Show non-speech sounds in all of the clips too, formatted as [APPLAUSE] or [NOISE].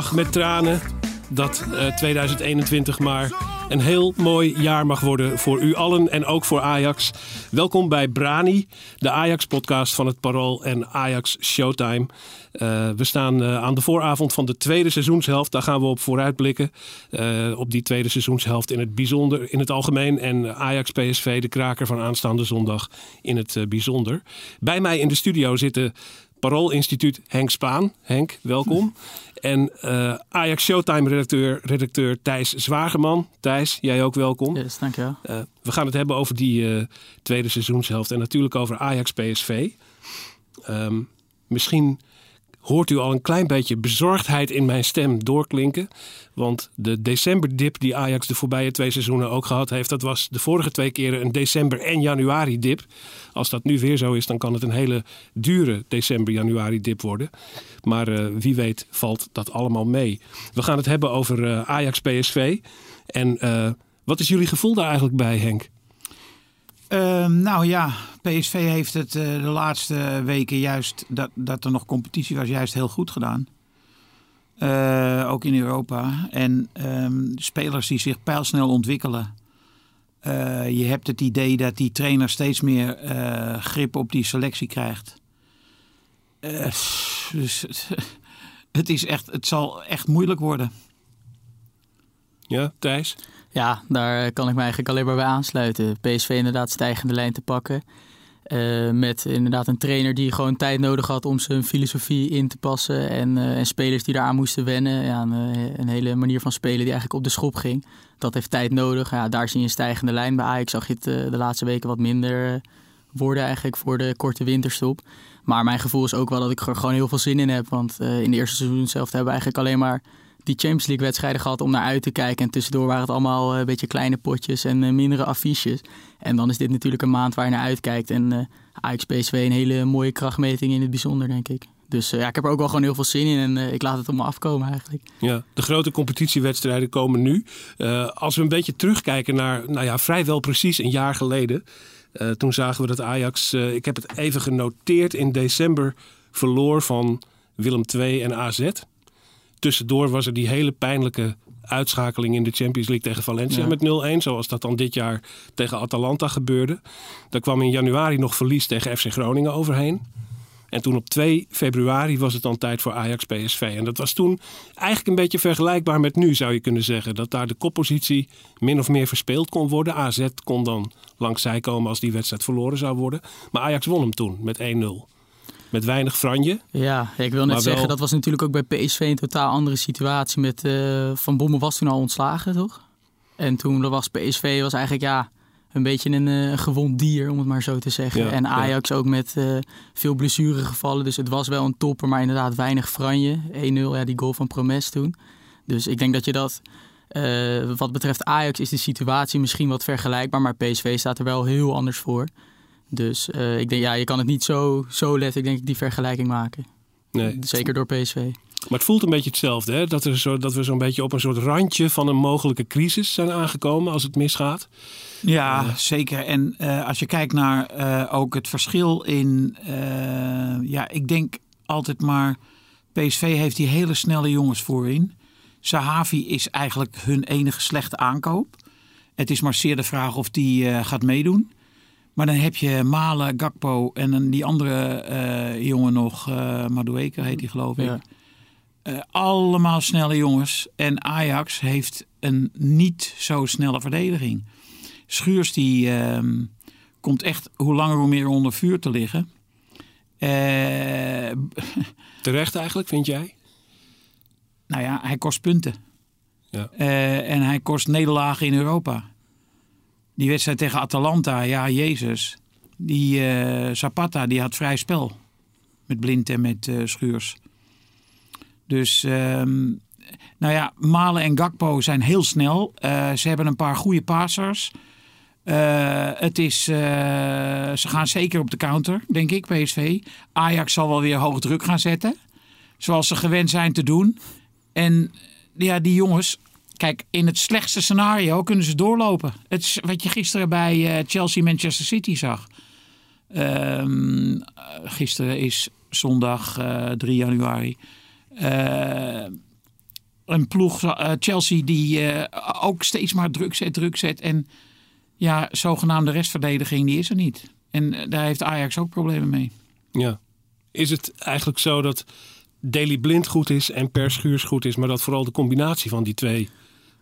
Met tranen dat eh, 2021 maar een heel mooi jaar mag worden voor u allen en ook voor Ajax. Welkom bij Brani, de Ajax-podcast van het Parool en Ajax Showtime. Eh, we staan eh, aan de vooravond van de tweede seizoenshelft. Daar gaan we op vooruitblikken. Eh, op die tweede seizoenshelft in het bijzonder, in het algemeen. En Ajax PSV, de kraker van aanstaande zondag in het eh, bijzonder. Bij mij in de studio zitten Parool Instituut Henk Spaan. Henk, welkom. [LAUGHS] En eh, Ajax Showtime-redacteur redacteur Thijs Zwageman. Thijs, jij ook welkom. Yes, dankjewel. Eh, we gaan het hebben over die eh, tweede seizoenshelft en natuurlijk over Ajax PSV. Ehm, misschien hoort u al een klein beetje bezorgdheid in mijn stem doorklinken. Want de decemberdip die Ajax de voorbije twee seizoenen ook gehad heeft, dat was de vorige twee keren een december- en januari-dip. Als dat nu weer zo is, dan kan het een hele dure december-januari-dip worden. Maar eh, wie weet valt dat allemaal mee. We gaan het hebben over eh, Ajax PSV. En eh, wat is jullie gevoel daar eigenlijk bij, Henk? Ehm, nou ja, PSV heeft het eh, de laatste weken juist, dat, dat er nog competitie was, juist heel goed gedaan. Eh, ook in Europa. En ehm, spelers die zich pijlsnel ontwikkelen. Eh, je hebt het idee dat die trainer steeds meer grip op die selectie krijgt. Dus [LAUGHS] het, is echt, het zal echt moeilijk worden. Ja, Thijs? Ja, daar kan ik me eigenlijk alleen maar bij aansluiten. PSV inderdaad stijgende lijn te pakken. Eh, met inderdaad een trainer die gewoon tijd nodig had om zijn filosofie in te passen. En, eh, en spelers die daaraan moesten wennen. Ja, een, eh, een hele manier van spelen die eigenlijk op de schop ging. Dat heeft tijd nodig. Ja, daar zie je een stijgende lijn. Bij Ajax zag je het de laatste weken wat minder worden eigenlijk voor de korte winterstop. Maar mijn gevoel is ook wel dat ik er gewoon heel veel zin in heb. Want in de eerste seizoen zelf hebben we eigenlijk alleen maar die Champions League wedstrijden gehad om naar uit te kijken. En tussendoor waren het allemaal eh, een beetje kleine potjes en eh, mindere affiches. En dan is dit natuurlijk een maand waar je naar uitkijkt. En eh Ajax PSV een hele mooie krachtmeting in het bijzonder, denk ik. Dus ja, ik heb er ook wel gewoon heel veel zin in en ik laat het op me afkomen eigenlijk. Ja, de grote competitiewedstrijden komen nu. Als we een beetje terugkijken naar, nou ja, vrijwel precies een jaar geleden. toen zagen we dat Ajax, ik heb het even genoteerd, in december verloor van Willem II en AZ. Tussendoor was er die hele pijnlijke uitschakeling in de Champions League tegen Valencia Ja. met 0-1. Zoals dat dan dit jaar tegen Atalanta gebeurde. Daar kwam in januari nog verlies tegen FC Groningen overheen. En toen op 2 februari was het dan tijd voor Ajax PSV. En dat was toen eigenlijk een beetje vergelijkbaar met nu, zou je kunnen zeggen. Dat daar de koppositie min of meer verspeeld kon worden. AZ kon dan langs zij komen als die wedstrijd verloren zou worden. Maar Ajax won hem toen met 1-0. Met weinig franje. Ja, ik wil net wel- zeggen, dat was natuurlijk ook bij PSV een totaal andere situatie. Met eh, Van Bommel was toen al ontslagen, toch? En toen was PSV was eigenlijk ja, een beetje een eh, gewond dier, om het maar zo te zeggen. Ja, en ja. Ajax ook met eh, veel blessuregevallen. Dus het was wel een topper, maar inderdaad weinig franje. 1-0, ja, die goal van Promes toen. Dus ik denk dat je dat... wat betreft Ajax is de situatie misschien wat vergelijkbaar, maar PSV staat er wel heel anders voor. Dus eh, ik denk, ja, je kan het niet zo, zo letterlijk denk ik die vergelijking maken. Nee. Zeker door PSV. Maar het voelt een beetje hetzelfde. Hè? Dat, er zo, dat we zo'n beetje op een soort randje van een mogelijke crisis zijn aangekomen als het misgaat. Ja, zeker. En eh, als je kijkt naar eh, ook het verschil in... eh, ja, ik denk altijd maar... PSV heeft die hele snelle jongens voorin. Sahavi is eigenlijk hun enige slechte aankoop. Het is maar zeer de vraag of die eh, gaat meedoen. Maar dan heb je Malen, Gakpo en dan die andere eh, jongen nog, eh Madueke heet die geloof ik. Ja. Eh, allemaal snelle jongens. En Ajax heeft een niet zo snelle verdediging. Schuurs die ehm, komt echt hoe langer hoe meer onder vuur te liggen. [LAUGHS] Terecht eigenlijk, vind jij? nou ja, hij kost punten. Ja. En hij kost nederlagen in Europa. Die wedstrijd tegen Atalanta, ja, Jezus. Die eh, Zapata, die had vrij spel. Met Blind en met eh, Schuurs. Dus, ehm, nou ja, Malen en Gakpo zijn heel snel. Eh, ze hebben een paar goede passers. Het is, ze gaan zeker op de counter, denk ik, PSV. Ajax zal wel weer hoog druk gaan zetten. Zoals ze gewend zijn te doen. En ja, die jongens, kijk, in het slechtste scenario kunnen ze doorlopen. Het is wat je gisteren bij eh, Chelsea-Manchester City zag. Ehm, eh, gisteren is zondag eh, 3 januari. Eh, een ploeg, Chelsea, die ook steeds maar druk zet, druk zet. En ja, zogenaamde restverdediging, die is er niet. En daar heeft Ajax ook problemen mee. Ja. Is het eigenlijk zo dat Daily Blind goed is en Per Schuurs goed is, maar dat vooral de combinatie van die twee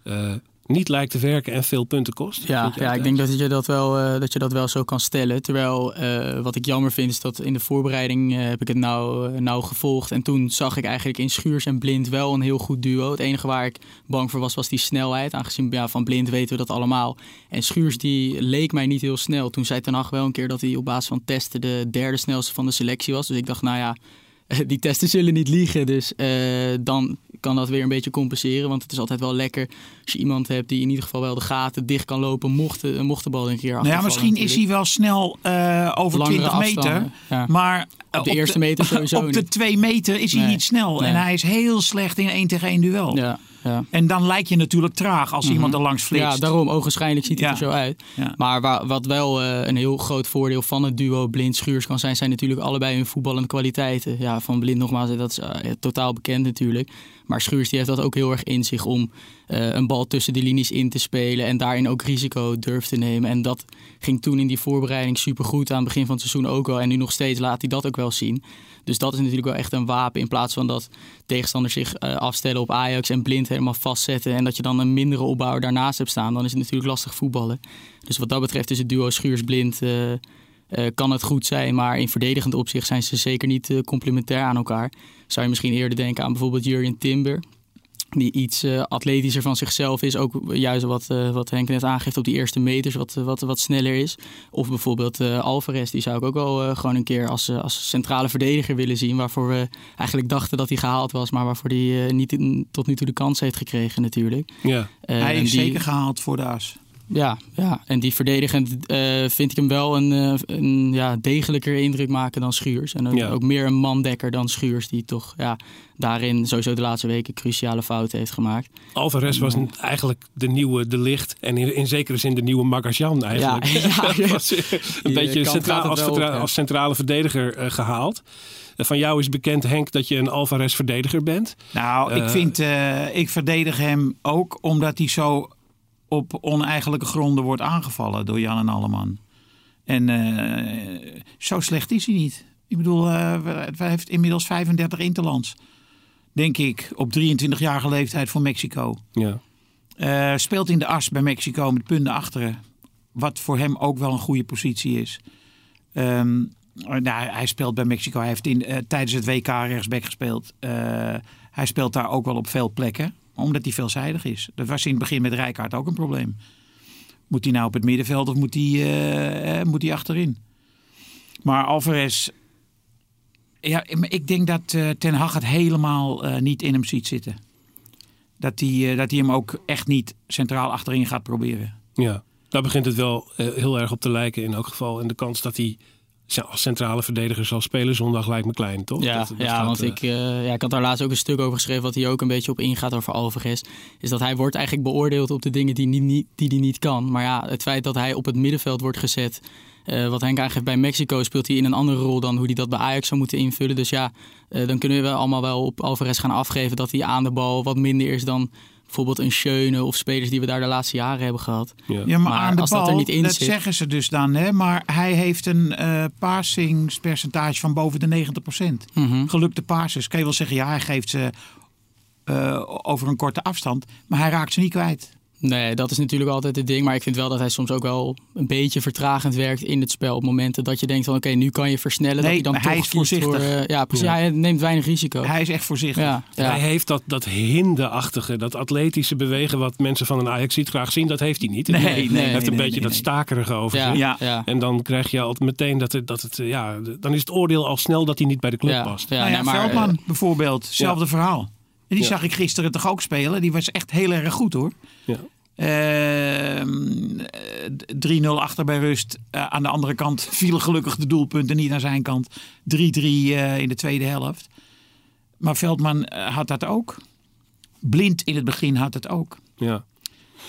eh, niet lijkt te werken en veel punten kost? Ja, ja ik denk dat je dat, wel, eh, dat je dat wel zo kan stellen. Terwijl eh, wat ik jammer vind is dat in de voorbereiding heb ik het nou, nou gevolgd. En toen zag ik eigenlijk in Schuurs en Blind wel een heel goed duo. Het enige waar ik bang voor was, was die snelheid. Aangezien ja, van Blind weten we dat allemaal. En Schuurs die leek mij niet heel snel. Toen zei Ten Hag wel een keer dat hij op basis van testen de derde snelste van de selectie was. Dus ik dacht, nou ja, [LAUGHS] die testen zullen niet liegen. Dus eh, dan kan dat weer een beetje compenseren. Want het is altijd wel lekker als je iemand hebt die in ieder geval wel de gaten dicht kan lopen. Mocht de, mocht de bal een keer Nou ja, misschien is hij wel snel eh, over Langere 20 meter. ja. Maar Op de eerste meter [LAUGHS] sowieso Op de. 2 meter is hij Nee. niet snel. Nee. En hij is heel slecht in 1 tegen 1 duel. Ja, ja. En dan lijkt je natuurlijk traag als iemand er langs flitst. Mhm. Ja, daarom ogenschijnlijk ziet het Ja. er zo uit. Ja. Maar wa- wat wel eh, een heel groot voordeel van het duo Blind-Schuurs kan zijn, zijn natuurlijk allebei hun voetballende kwaliteiten. Ja, van Blind nogmaals, dat is eh, totaal bekend natuurlijk. Maar Schuurs die heeft dat ook heel erg in zich om eh, een bal tussen de linies in te spelen en daarin ook risico durft te nemen. En dat ging toen in die voorbereiding supergoed aan het begin van het seizoen ook wel. En nu nog steeds laat hij dat ook wel zien. Dus dat is natuurlijk wel echt een wapen in plaats van dat tegenstanders zich eh, afstellen op Ajax en blind helemaal vastzetten. En dat je dan een mindere opbouwer daarnaast hebt staan. Dan is het natuurlijk lastig voetballen. Dus wat dat betreft is het duo Schuurs-Blind eh, eh, kan het goed zijn. Maar in verdedigend opzicht zijn ze zeker niet eh, complementair aan elkaar. Zou je misschien eerder denken aan bijvoorbeeld Jurjen Timber. Die iets eh, atletischer van zichzelf is. Ook juist wat, eh, wat Henk net aangeeft op die eerste meters. Wat, wat, wat sneller is. Of bijvoorbeeld eh Alvarez. Die zou ik ook wel eh, gewoon een keer als, als centrale verdediger willen zien. Waarvoor we eigenlijk dachten dat hij gehaald was. Maar waarvoor hij eh, niet in- tot nu toe de kans heeft gekregen natuurlijk. Ja. Hij is die- zeker gehaald voor de as. Ja, ja, en die verdedigend eh, vind ik hem wel een, eh, een ja, degelijker indruk maken dan Schuurs. En ook, Ja. ook meer een mandekker dan Schuurs, die toch ja, daarin sowieso de laatste weken cruciale fouten heeft gemaakt. Alvarez was een- eigenlijk de nieuwe De Licht en in, in zekere zin de nieuwe Magajan eigenlijk. Ja, [LAUGHS] was eh, een beetje eh, centraal, als, op, als centrale verdediger eh, gehaald. Eh, van jou is bekend, Henk, dat je een Alvarez verdediger bent. Nou, ik Eh, vind, eh, ik verdedig hem ook omdat hij zo op oneigenlijke gronden wordt aangevallen door Jan en Alleman. En eh, zo slecht is hij niet. Ik bedoel, eh, hij heeft inmiddels 35 interlands. Denk ik, op 23-jarige leeftijd voor Mexico. Ja. Eh, speelt in de as bij Mexico met punten achteren. Wat voor hem ook wel een goede positie is. Ehm, nou, hij speelt bij Mexico. Hij heeft in, tijdens het WK rechtsback gespeeld. Hij speelt daar ook wel op veel plekken. Omdat hij veelzijdig is. Dat was in het begin met Rijkaard ook een probleem. Moet hij nou op het middenveld of moet hij, eh, eh, moet hij achterin? Maar Alvarez... Ja, ik denk dat eh, Ten Hag het helemaal niet in hem ziet zitten. Dat hij, dat hij hem ook echt niet centraal achterin gaat proberen. ja, daar begint het wel heel erg op te lijken in elk geval. En de kans dat hij als centrale verdediger zal spelen zondag lijkt me klein, toch? Ja, Dat- dat ja gaat, want eh, ik, eh, ja, ik had daar laatst ook een stuk over geschreven, wat hier ook een beetje op ingaat over Alvarez. Is dat hij wordt eigenlijk beoordeeld op de dingen die hij niet, die die niet kan. Maar ja, het feit dat hij op het middenveld wordt gezet. eh, wat Henk aangeeft bij Mexico speelt hij in een andere rol dan hoe hij dat bij Ajax zou moeten invullen. Dus ja, dan kunnen we allemaal wel op Alvarez gaan afgeven dat hij aan de bal wat minder is dan bijvoorbeeld een Schöne of spelers die we daar de laatste jaren hebben gehad. ja. Ja, maar, Maar aan de als dat bal, er dat, niet in zit- zeggen ze dus dan. Hè? Maar hij heeft een eh passingspercentage van boven de 90%. Mhm. Gelukte passes. Kan je wel zeggen, ja, hij geeft ze eh, over een korte afstand. Maar hij raakt ze niet kwijt. Nee, dat is natuurlijk altijd het ding. Maar ik vind wel dat hij soms ook wel een beetje vertragend werkt in het spel. Op momenten dat je denkt van oké, nu kan je versnellen. Nee, dat hij dan maar hij toch is voorzichtig. Voor, eh, ja, precies. Ja. Hij neemt weinig risico. Hij is echt voorzichtig. ja, ja. Hij heeft dat, dat hinderachtige, dat atletische bewegen wat mensen van een Ajax ziet graag zien, dat heeft hij niet. Nee, hij nee, heeft nee, een nee, beetje nee, dat nee. stakerige over Ja, zich. Ja. ja. En dan krijg je altijd meteen dat het, dat het ja, dan is het oordeel al snel dat hij niet bij de club Ja, past. ja, nou ja, nee, maar, Veldman eh, bijvoorbeeld, hetzelfde verhaal. En die Ja. zag ik gisteren toch ook spelen. Die was echt heel erg goed hoor. Ja. Ehm, eh, 3-0 achter bij rust. Eh, aan de andere kant [LAUGHS] vielen gelukkig de doelpunten niet aan zijn kant. 3-3 eh, in de tweede helft. Maar Veldman had dat ook. Blind in het begin had het ook. Ja.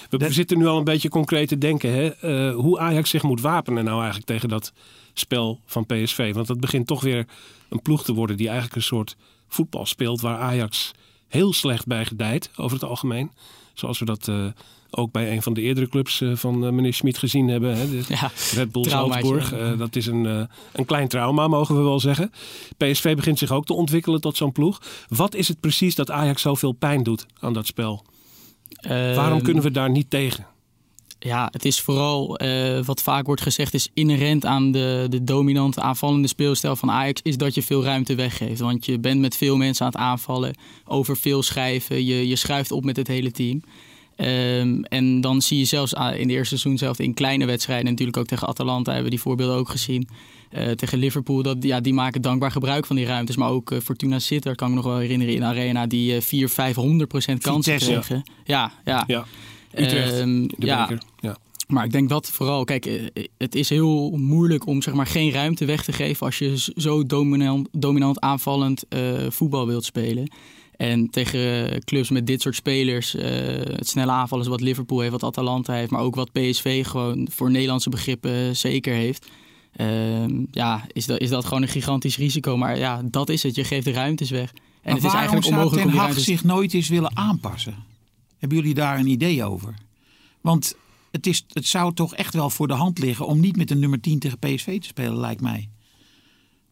We Dat- zitten nu al een beetje concreet te denken hè? hoe Ajax zich moet wapenen nou eigenlijk tegen dat spel van PSV. Want het begint toch weer een ploeg te worden die eigenlijk een soort voetbal speelt waar Ajax heel slecht bij gedijt over het algemeen. Zoals we dat eh, ook bij een van de eerdere clubs eh, van eh, meneer Schmid gezien hebben. Hè? De [LAUGHS] ja, Red Bull. Salzburg. Dat is een, een klein trauma, mogen we wel zeggen. PSV begint zich ook te ontwikkelen tot zo'n ploeg. Wat is het precies dat Ajax zoveel pijn doet aan dat spel? Waarom Ehm, kunnen we daar niet tegen? Ja, het is vooral eh, wat vaak wordt gezegd, is inherent aan de, de dominante aanvallende speelstijl van Ajax, is dat je veel ruimte weggeeft. Want je bent met veel mensen aan het aanvallen, over veel schrijven, je, je schuift op met het hele team. Ehm, en dan zie je zelfs ah, in de eerste seizoen zelf in kleine wedstrijden, natuurlijk ook tegen Atalanta hebben we die voorbeelden ook gezien. Eh, tegen Liverpool, dat, ja, die maken dankbaar gebruik van die ruimtes. Maar ook eh, Fortuna Sittard, kan ik me nog wel herinneren, in Arena, die eh 400, 500 procent kansen kregen. Ja, ja. Ja, Utrecht, Ehm, de ja, beker. Ja. maar ik denk dat vooral, kijk, eh, het is heel moeilijk om zeg maar geen ruimte weg te geven als je zo dominant, dominant aanvallend eh, voetbal wilt spelen. En tegen eh, clubs met dit soort spelers, eh, het snelle aanvallen is wat Liverpool heeft, wat Atalanta heeft, maar ook wat PSV gewoon voor Nederlandse begrippen zeker heeft. Ehm, ja, is dat, is dat gewoon een gigantisch risico. Maar ja, dat is het. Je geeft de ruimtes weg. En Maar het is eigenlijk onmogelijk om die ruimtes... zich nooit eens willen aanpassen? Hebben jullie daar een idee over? Want het, is, het zou toch echt wel voor de hand liggen om niet met een nummer 10 tegen PSV te spelen, lijkt mij.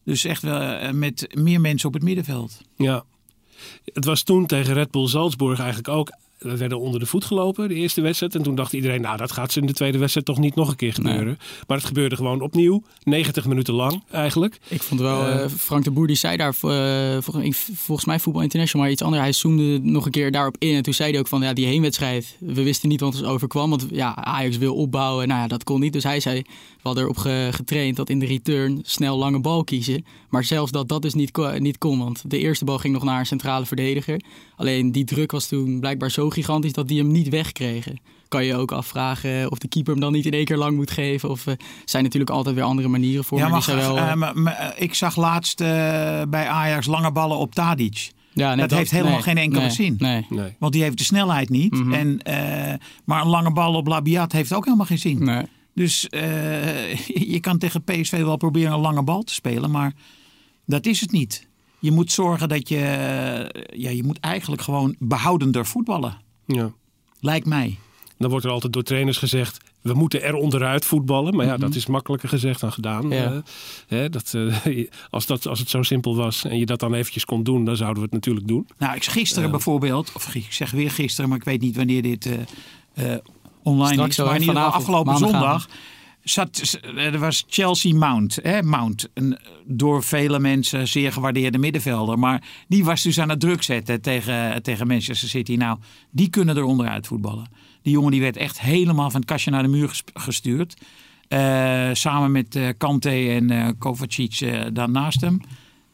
Dus echt wel eh, met meer mensen op het middenveld. ja. Het was toen tegen Red Bull Salzburg eigenlijk ook. We werden onder de voet gelopen, de eerste wedstrijd. En toen dacht iedereen, nou dat gaat ze in de tweede wedstrijd toch niet nog een keer gebeuren. Maar het gebeurde gewoon opnieuw. 90 minuten lang eigenlijk. Ik vond wel, Eh, eh, Frank de Boer die zei daar, eh, volgens mij Voetbal International, maar iets anders. Hij zoomde nog een keer daarop in. En toen zei hij ook van, ja, die heenwedstrijd, we wisten niet wat ons overkwam. Want ja, Ajax wil opbouwen, nou ja, dat kon niet. Dus hij zei, we hadden erop ge- getraind dat in de return snel lange bal kiezen. Maar zelfs dat dat dus niet, niet kon, want de eerste bal ging nog naar een centrale verdediger. Alleen die druk was toen blijkbaar zo gigantisch dat die hem niet wegkregen. Kan je ook afvragen of de keeper hem dan niet in één keer lang moet geven. Of eh, zijn natuurlijk altijd weer andere manieren voor. Ja, maar maar, die zijn wel, eh, maar- maar, eh, ik zag laatst eh, bij Ajax lange ballen op Tadic. Ja, nee, dat heeft helemaal nee, geen enkele nee, zin. Nee. Nee. Want die heeft de snelheid niet. Mhm. en, eh, maar een lange bal op Labiat heeft ook helemaal geen zin. nee. Dus eh, [LAUGHS] je kan tegen PSV wel proberen een lange bal te spelen, maar dat is het niet. Je moet zorgen dat je, ja, je moet eigenlijk gewoon behoudender voetballen. Ja. Lijkt mij. Dan wordt er altijd door trainers gezegd, we moeten er onderuit voetballen. Maar ja, dat is makkelijker gezegd dan gedaan. Mhm. Ja. Eh, hè, dat, eh, als, dat, als het zo simpel was en je dat dan eventjes kon doen, dan zouden we het natuurlijk doen. Nou, ik gisteren bijvoorbeeld, of ik zeg weer gisteren, maar ik weet niet wanneer dit eh, eh, online Straks is. Maar in ieder geval afgelopen zondag zat, er was Chelsea Mount. Hè, Mount, een door vele mensen zeer gewaardeerde middenvelder. Maar die was dus aan het druk zetten tegen, tegen Manchester City. Nou, die kunnen er onderuit voetballen. Die jongen die werd echt helemaal van het kastje naar de muur ges- gestuurd. Eh, samen met eh, Kante en eh Kovacic eh, daarnaast hem.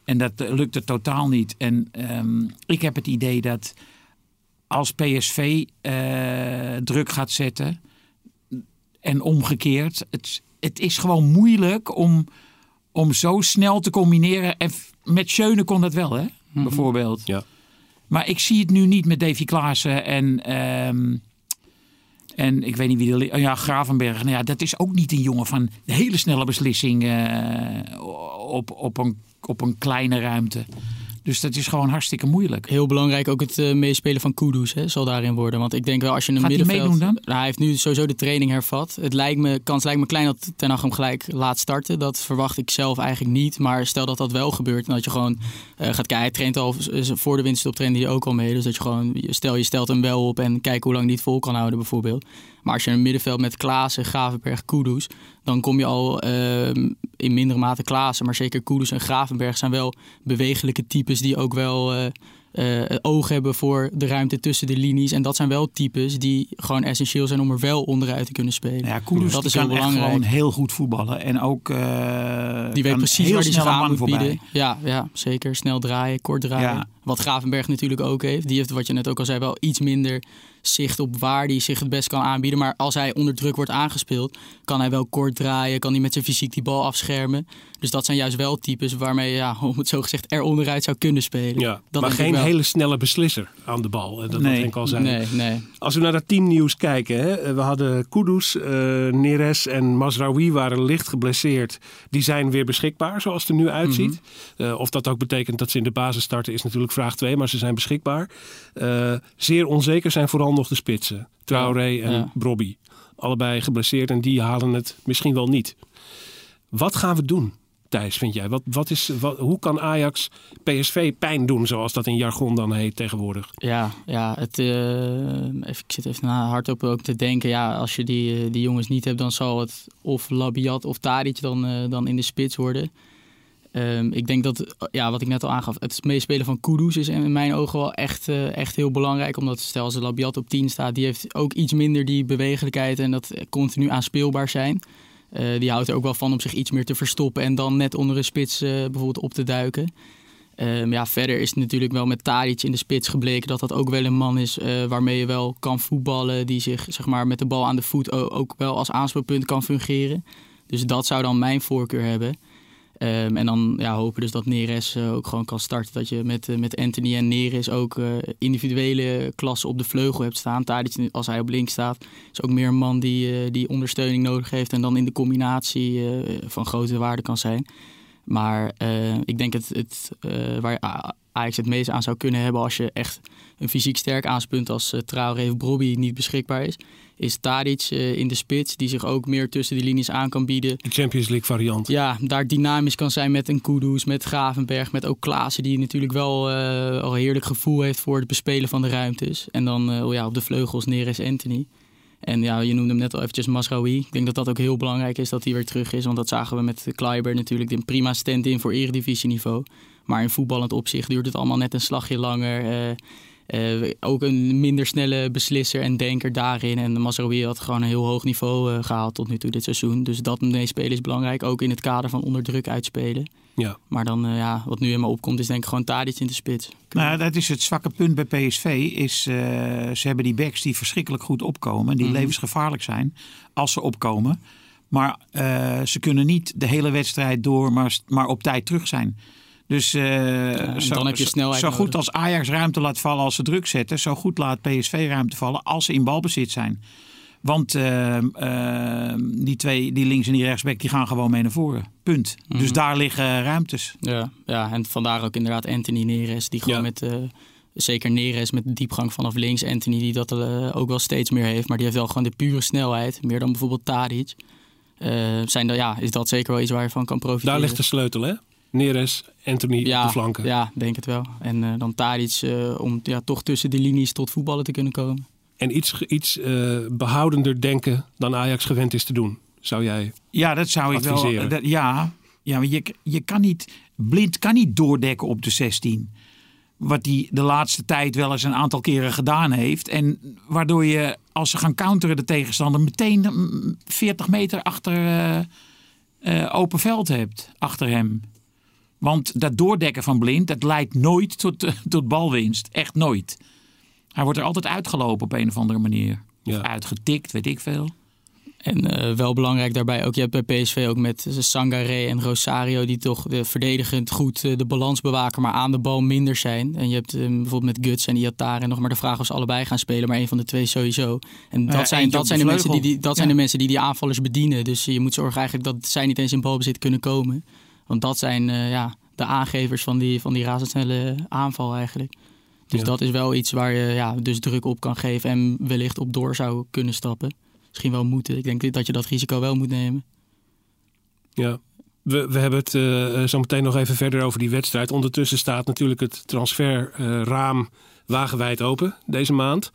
En dat eh, lukte totaal niet. En ehm, ik heb het idee dat als PSV eh, druk gaat zetten en omgekeerd, het, het is gewoon moeilijk om, om zo snel te combineren. En met Schöne kon dat wel, hè? Bijvoorbeeld. Ja. Maar ik zie het nu niet met Davy Klaassen en, ehm, en ik weet niet wie de... ja, Gravenberg. Nou ja, dat is ook niet een jongen van de hele snelle beslissing eh, op, op, een, op een kleine ruimte. Dus dat is gewoon hartstikke moeilijk. Heel belangrijk ook het uh, meespelen van Kudus hè, zal daarin worden. Want ik denk wel als je een Gaat middenveld... Hij meedoen dan? Nou, hij heeft nu sowieso de training hervat. Het lijkt me, kans lijkt me klein dat Ten Hag hem gelijk laat starten. Dat verwacht ik zelf eigenlijk niet. Maar stel dat dat wel gebeurt en dat je gewoon uh, gaat kijken. Hij traint al voor de winterstop trainde hij ook al mee. Dus dat je gewoon, stel je stelt hem wel op en kijk hoe lang hij het vol kan houden bijvoorbeeld. Maar als je een middenveld met Klaassen, Gravenberg, Kudus... dan kom je al uh, in mindere mate Klaassen. Maar zeker Kudus en Gravenberg zijn wel bewegelijke types... die ook wel uh, uh, oog hebben voor de ruimte tussen de linies. En dat zijn wel types die gewoon essentieel zijn... om er wel onderuit te kunnen spelen. Ja, Kudus dat is heel belangrijk. echt gewoon heel goed voetballen. En ook uh, Die weet precies waar hij zich aan moet voorbij. bieden. Ja, ja, zeker. Snel draaien, kort draaien. Ja. Wat Gravenberg natuurlijk ook heeft. Die heeft, wat je net ook al zei, wel iets minder zicht op waar hij zich het best kan aanbieden. Maar als hij onder druk wordt aangespeeld, kan hij wel kort draaien. Kan hij met zijn fysiek die bal afschermen. Dus dat zijn juist wel types waarmee je, ja, [LAUGHS] om het zo gezegd, er onderuit zou kunnen spelen. Ja, dat maar denk geen wel. hele snelle beslisser aan de bal. Dat Nee. wat ik al zei. Nee, nee. Als we naar dat teamnieuws kijken. Hè, we hadden Kudus, eh, Neres en Mazraoui waren licht geblesseerd. Die zijn weer beschikbaar zoals het er nu uitziet. Eh, of dat ook betekent dat ze in de basis starten is natuurlijk vraag 2. Maar ze zijn beschikbaar. Eh, zeer onzeker zijn vooral nog de spitsen. Traoré en Ja. Brobby. Allebei geblesseerd en die halen het misschien wel niet. Wat gaan we doen? Thijs, vind jij? Wat, wat is, wat, hoe kan Ajax PSV pijn doen, zoals dat in jargon dan heet tegenwoordig? Ja, ja het, eh, even, ik zit even hardop ook te denken. Ja, als je die, eh, die jongens niet hebt, dan zal het of Labiat of Tadic dan, eh, dan in de spits worden. Ehm, ik denk dat, ja, wat ik net al aangaf, het meespelen van Kudus is in mijn ogen wel echt, eh, echt heel belangrijk. Omdat stel als Labiat op 10 staat, die heeft ook iets minder die bewegelijkheid en dat continu aanspeelbaar zijn. Eh, die houdt er ook wel van om zich iets meer te verstoppen en dan net onder een spits eh, bijvoorbeeld op te duiken. Ehm, ja, verder is het natuurlijk wel met Tadic in de spits gebleken dat dat ook wel een man is waarmee je wel kan voetballen. Die zich zeg maar, met de bal aan de voet ook wel als aanspeelpunt kan fungeren. Dus dat zou dan mijn voorkeur hebben. Ehm, en dan ja, hopen dus dat Neres eh, ook gewoon kan starten. Dat je met, eh, met Anthony en Neres ook eh, individuele klassen op de vleugel hebt staan. Tadic, als hij op links staat, is ook meer een man die, die ondersteuning nodig heeft. En dan in de combinatie van grote waarde kan zijn. Maar ik denk het, het waar A- Ajax het meest aan zou kunnen hebben als je echt een fysiek sterk aanspunt als uh, Traoré of Brobby niet beschikbaar is, is Tadic eh, in de spits die zich ook meer tussen de linies aan kan bieden. De Champions League variant. Ja, daar dynamisch kan zijn met een Kudus, met Gravenberg, met ook Klaassen die natuurlijk wel eh, al een heerlijk gevoel heeft voor het bespelen van de ruimtes. En dan eh, ja, op de vleugels Neres Anthony. En ja, je noemde hem net al eventjes Masraoui. Ik denk dat dat ook heel belangrijk is dat hij weer terug is. Want dat zagen we met Kleiber natuurlijk een prima stand-in voor eredivisieniveau. Maar in voetballend opzicht duurt het allemaal net een slagje langer. Eh, eh, ook een minder snelle beslisser en denker daarin. En Masraoui had gewoon een heel hoog niveau eh, gehaald tot nu toe dit seizoen. Dus dat meespelen is belangrijk. Ook in het kader van onder druk uitspelen. Ja. Maar dan, eh, ja, wat nu helemaal opkomt, is denk ik gewoon Tadic in de spits. Nou, dat is het zwakke punt bij PSV. Is, eh, ze hebben die backs die verschrikkelijk goed opkomen. Die Mhm. levensgevaarlijk zijn als ze opkomen. Maar eh, ze kunnen niet de hele wedstrijd door, maar, maar op tijd terug zijn. Dus eh, zo, dan heb je snelheid zo goed nodig. als Ajax ruimte laat vallen als ze druk zetten, zo goed laat PSV ruimte vallen als ze in balbezit zijn. Want eh, eh, die twee, die links en die rechtsback, die gaan gewoon mee naar voren. Punt. Mhm. Dus daar liggen ruimtes. Ja, ja, en vandaar ook inderdaad Anthony Neres. Die gewoon Ja. met, eh, zeker Neres met de diepgang vanaf links. Anthony die dat ook wel steeds meer heeft. Maar die heeft wel gewoon de pure snelheid. Meer dan bijvoorbeeld Tadic. Eh, zijn dat, ja, is dat zeker wel iets waar je van kan profiteren. Daar ligt de sleutel, hè? Neres, Anthony op ja, de flanken. Ja, denk het wel. En eh, dan Tadic eh, om ja, toch tussen de linies tot voetballen te kunnen komen. En iets, iets eh, behoudender denken dan Ajax gewend is te doen. Zou jij... Ja, dat zou ik wel. Dat- ja, ja, maar je, je kan niet. Blind kan niet doordekken op de 16. Wat hij de laatste tijd wel eens een aantal keren gedaan heeft. En waardoor je, als ze gaan counteren de tegenstander, meteen mm, 40 meter achter eh, eh, open veld hebt. Achter hem. Want dat doordekken van Blind, dat leidt nooit tot, eh, tot balwinst. Echt nooit. Hij wordt er altijd uitgelopen op een of andere manier. Ja. Of uitgetikt, weet ik veel. En eh, wel belangrijk daarbij ook, je hebt bij PSV ook met Sangaré en Rosario... die toch de verdedigend goed eh, de balans bewaken, maar aan de bal minder zijn. En je hebt bijvoorbeeld met Guts en Iataren nog maar de vraag of ze allebei gaan spelen... maar een van de twee sowieso. En dat Ja, zijn, dat zijn, de de mensen die, die, dat zijn Ja. de mensen die die aanvallers bedienen. Dus je moet zorgen eigenlijk dat zij niet eens in balbezit kunnen komen. Want dat zijn, eh, ja, de aangevers van die, van die razendsnelle aanval eigenlijk. Dus Ja. dat is wel iets waar je ja, dus druk op kan geven en wellicht op door zou kunnen stappen. Misschien wel moeten. Ik denk dat je dat risico wel moet nemen. Ja. We, we hebben het eh, zo meteen nog even verder over die wedstrijd. Ondertussen staat natuurlijk het transferraam wagenwijd open deze maand.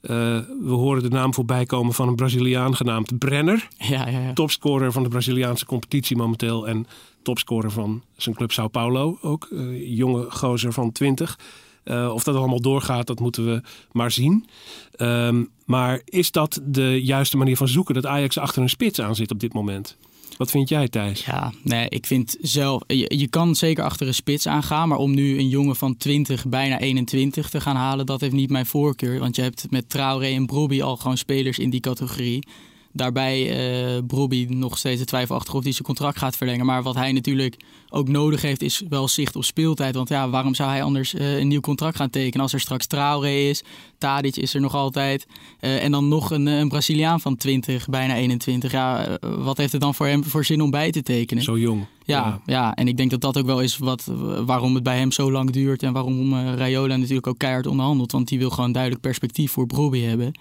We horen de naam voorbij komen van een Braziliaan genaamd Brenner. Ja, ja, ja. Topscorer van de Braziliaanse competitie momenteel. En topscorer van zijn club Sao Paulo ook. Eh, jonge gozer van 20. Eh, of dat allemaal doorgaat, dat moeten we maar zien. Ehm, maar is dat de juiste manier van zoeken? Dat Ajax achter een spits aan zit op dit moment? Wat vind jij, Thijs? Ja, nee, ik vind zelf, je, kan zeker achter een spits aangaan, maar om nu een jongen van 20, bijna 21 te gaan halen, dat heeft niet mijn voorkeur. Want je hebt met Traoré en Brobby al gewoon spelers in die categorie. Daarbij eh Brobby nog steeds de twijfelachtig of hij zijn contract gaat verlengen. Maar wat hij natuurlijk ook nodig heeft, is wel zicht op speeltijd. Want ja, waarom zou hij anders eh, een nieuw contract gaan tekenen als er straks Traoré is? Tadic is er nog altijd. Eh, en dan nog een, een Braziliaan van 20, bijna 21. Ja, wat heeft het dan voor hem voor zin om bij te tekenen? Zo jong. Ja, ja, en ik denk dat dat ook wel is wat, waarom het bij hem zo lang duurt. En waarom Rayola natuurlijk ook keihard onderhandelt. Want die wil gewoon duidelijk perspectief voor Broby hebben.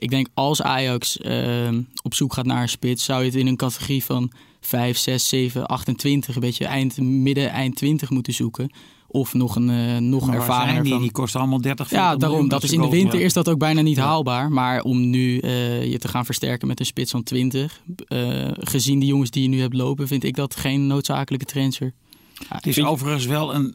Ik denk als Ajax eh, op zoek gaat naar een spits, zou je het in een categorie van 5, 6, 7, 28, een beetje eind, midden, eind 20 moeten zoeken. Of nog een uh, nog ervarener zijn die? Die kosten allemaal 30, 40 Ja, daarom. Dat is in de winter is dat ook bijna niet haalbaar. Maar om nu eh, je te gaan versterken met een spits van 20, eh, gezien de jongens die je nu hebt lopen, vind ik dat geen noodzakelijke transfer. Het is Vind- overigens wel een,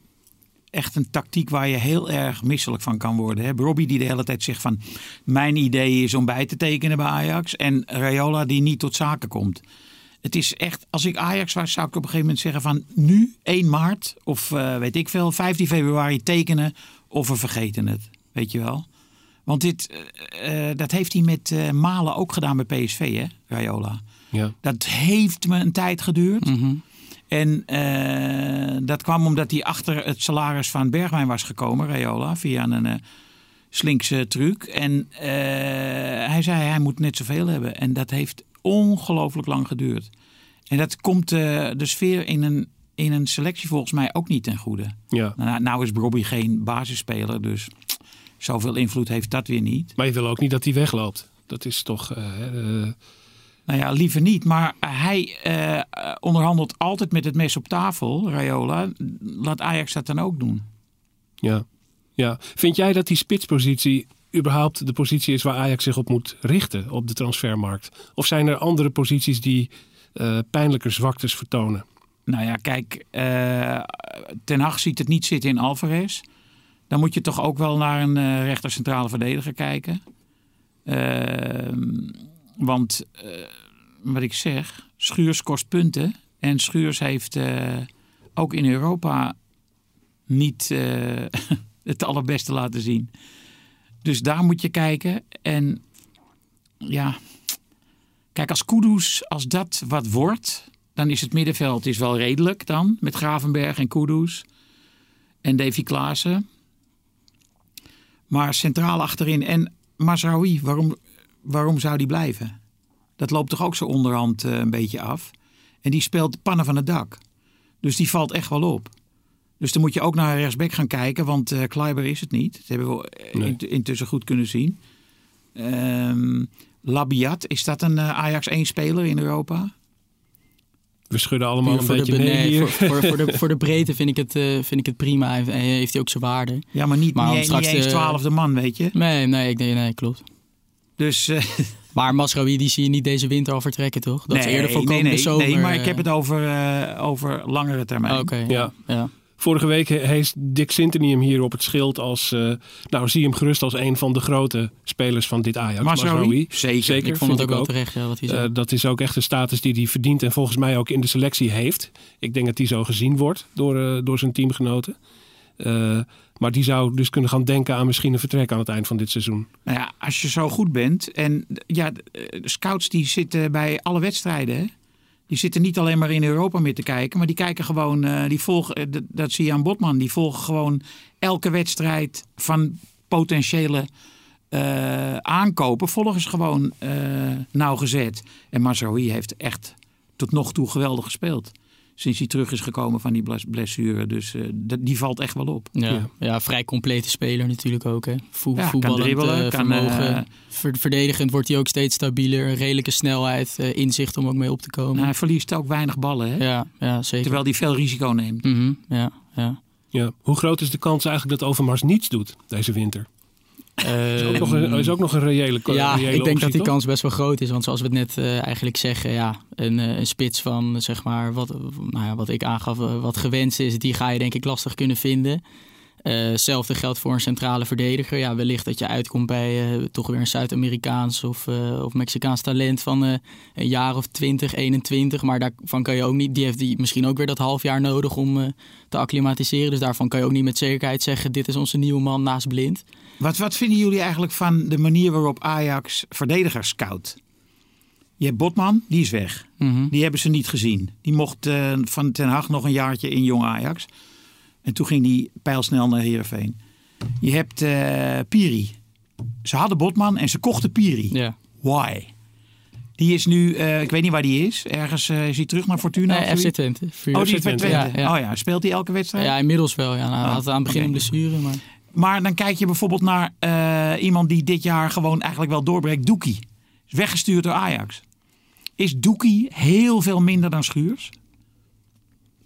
echt een tactiek waar je heel erg misselijk van kan worden. Hè? Robbie die de hele tijd zegt van... mijn idee is om bij te tekenen bij Ajax. En Rayola die niet tot zaken komt. Het is echt, als ik Ajax was, zou ik op een gegeven moment zeggen van... nu 1 maart of eh, weet ik veel, 15 februari tekenen of we vergeten het. Weet je wel? Want dit, eh, eh, dat heeft hij met Malen ook gedaan bij PSV, hè, Rayola. Ja. Dat heeft me een tijd geduurd. Mhm. En eh, dat kwam omdat hij achter het salaris van Bergwijn was gekomen, Rayola, via een eh, slinkse truc. En eh, hij zei hij moet net zoveel hebben. En dat heeft ongelooflijk lang geduurd. En dat komt de sfeer in een, in een selectie volgens mij ook niet ten goede. ja. Nou, nou is Robbie geen basisspeler, dus zoveel invloed heeft dat weer niet. Maar je wil ook niet dat hij wegloopt. Dat is toch... Nou ja, liever niet. Maar hij eh, onderhandelt altijd met het mes op tafel, Rayola. Laat Ajax dat dan ook doen. ja. ja. Vind jij dat die spitspositie überhaupt de positie is waar Ajax zich op moet richten op de transfermarkt? Of zijn er andere posities die eh, pijnlijker zwaktes vertonen? Nou ja, kijk, eh, Ten Hag ziet het niet zitten in Alvarez. Dan moet je toch ook wel naar een rechter centrale verdediger kijken. Ehm, want, eh, wat ik zeg, Schuurs kost punten. En Schuurs heeft eh, ook in Europa niet eh, [LAUGHS] het allerbeste laten zien. Dus daar moet je kijken. En ja, kijk, als Kudus, als dat wat wordt, dan is het middenveld is wel redelijk dan. Met Gravenberg en Kudus en Davy Klaassen. Maar centraal achterin en Mazraoui, waarom, waarom zou die blijven? Dat loopt toch ook zo onderhand eh, een beetje af. En die speelt de pannen van het dak. Dus die valt echt wel op. Dus dan moet je ook naar rechtsback gaan kijken, want eh Kleiber is het niet. Dat hebben we eh, Nee. int- intussen goed kunnen zien. Ehm Labiat, is dat een eh, Ajax 1 speler in Europa? We schudden allemaal een voor, de, beetje mee nee, hier. voor, voor, voor, de, [LAUGHS] voor de breedte vind ik het, eh, vind ik het prima. Hij heeft hij ook zijn waarde. Ja, maar niet, Maar niet, straks niet eens de- twaalfde man, weet je. Nee, nee, ik denk, nee, klopt. Dus eh, [LAUGHS] Maar Masraoui, die zie je niet deze winter al vertrekken, toch? Dat is nee, eerder voor nee, komende nee, zomer. nee, maar ik eh, heb het over, eh, over langere termijn. Oké, Ja. ja. ja. Vorige week heest Dick Sintony hem hier op het schild als... eh, nou, zie hem gerust als een van de grote spelers van dit Ajax. Mazraoui. Zeker. Zeker, Ik vond het ook wel terecht, ja, wat hij zei. Eh, dat is ook echt een status die hij verdient en volgens mij ook in de selectie heeft. Ik denk dat die zo gezien wordt door, eh, door zijn teamgenoten. Eh, maar die zou dus kunnen gaan denken aan misschien een vertrek aan het eind van dit seizoen. Nou ja, als je zo goed bent. En ja, de scouts die zitten bij alle wedstrijden. Die zitten niet alleen maar in Europa mee te kijken. Maar die kijken gewoon, eh, die volgen, eh, dat- zie je aan Botman. Die volgen gewoon elke wedstrijd van potentiële eh, aankopen. Volgen ze gewoon eh, nauwgezet. En Mazraoui heeft echt tot nog toe geweldig gespeeld. Sinds hij terug is gekomen van die bles- blessure. Dus eh, dat- die valt echt wel op. Ja, Ja. ja. vrij complete speler natuurlijk ook. Hè. Voe- Ja, kan voetballend dribbelen, eh, kan, eh, Ver- verdedigend wordt hij ook steeds stabieler. Een redelijke snelheid, eh, inzicht om ook mee op te komen. Nou, hij verliest ook weinig ballen. Hè? ja, ja, zeker. Terwijl hij veel risico neemt. Mhm, ja, ja. Ja. Hoe groot is de kans eigenlijk dat Overmars niets doet deze winter? Is ook nog een, is ook nog een reële, Ja, reële ik denk optie, dat die toch? kans best wel groot is. Want zoals we het net eh, eigenlijk zeggen, ja, een, eh, een spits van zeg maar wat, nou ja, wat ik aangaf, eh, wat gewenst is, die ga je denk ik lastig kunnen vinden. Eh, Hetzelfde geldt voor een centrale verdediger. Ja, wellicht dat je uitkomt bij toch weer een Zuid-Amerikaans of, of Mexicaans talent van een jaar of 20, 21. Maar daarvan kan je ook niet. Die heeft die misschien ook weer dat half jaar nodig om te acclimatiseren. Dus daarvan kan je ook niet met zekerheid zeggen: dit is onze nieuwe man naast blind. Wat, wat vinden jullie eigenlijk van de manier waarop Ajax verdedigers scout? Je hebt Botman, die is weg. Mhm. Die hebben ze niet gezien. Die mocht eh, van Ten Hag nog een jaartje in jong Ajax. En toen ging die pijlsnel naar Heerenveen. Je hebt eh, Piri. Ze hadden Botman en ze kochten Piri. Ja. Why? Die is nu, eh, ik weet niet waar die is. Ergens eh, is hij terug naar Fortuna. Nee, FC? Twente. Oh, die is bij Twente. Ja, ja. Oh ja, speelt hij elke wedstrijd? Ja, inmiddels wel. Ja. Nou, Oh, had aan het begin oké. een blessure, maar... Maar dan kijk je bijvoorbeeld naar eh, iemand die dit jaar gewoon eigenlijk wel doorbreekt. Doekie. Is weggestuurd door Ajax. Is Doekie heel veel minder dan Schuurs?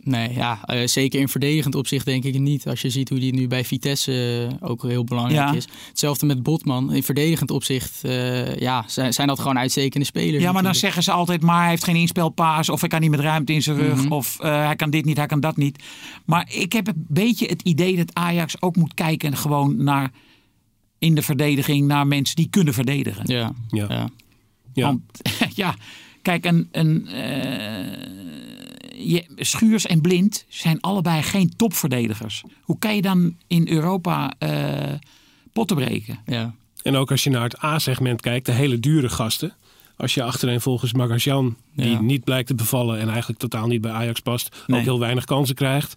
Nee, ja, eh, zeker in verdedigend opzicht denk ik niet. Als je ziet hoe die nu bij Vitesse eh, ook heel belangrijk Ja. is. Hetzelfde met Botman. In verdedigend opzicht eh, ja, zijn, zijn dat gewoon uitstekende spelers. Ja, maar dan zeggen ze altijd maar hij heeft geen inspelpaas. Of hij kan niet met ruimte in zijn rug. Mhm. Of eh, hij kan dit niet, hij kan dat niet. Maar ik heb een beetje het idee dat Ajax ook moet kijken gewoon naar in de verdediging naar mensen die kunnen verdedigen. Ja, Ja. ja. Want [LAUGHS] ja, kijk, een, een, eh, je, Schuurs en Blind zijn allebei geen topverdedigers. Hoe kan je dan in Europa eh, potten breken? ja. En ook als je naar het A-segment kijkt, de hele dure gasten. Als je achterin volgens Magasjan, die Ja. niet blijkt te bevallen en eigenlijk totaal niet bij Ajax past, Nee. ook heel weinig kansen krijgt.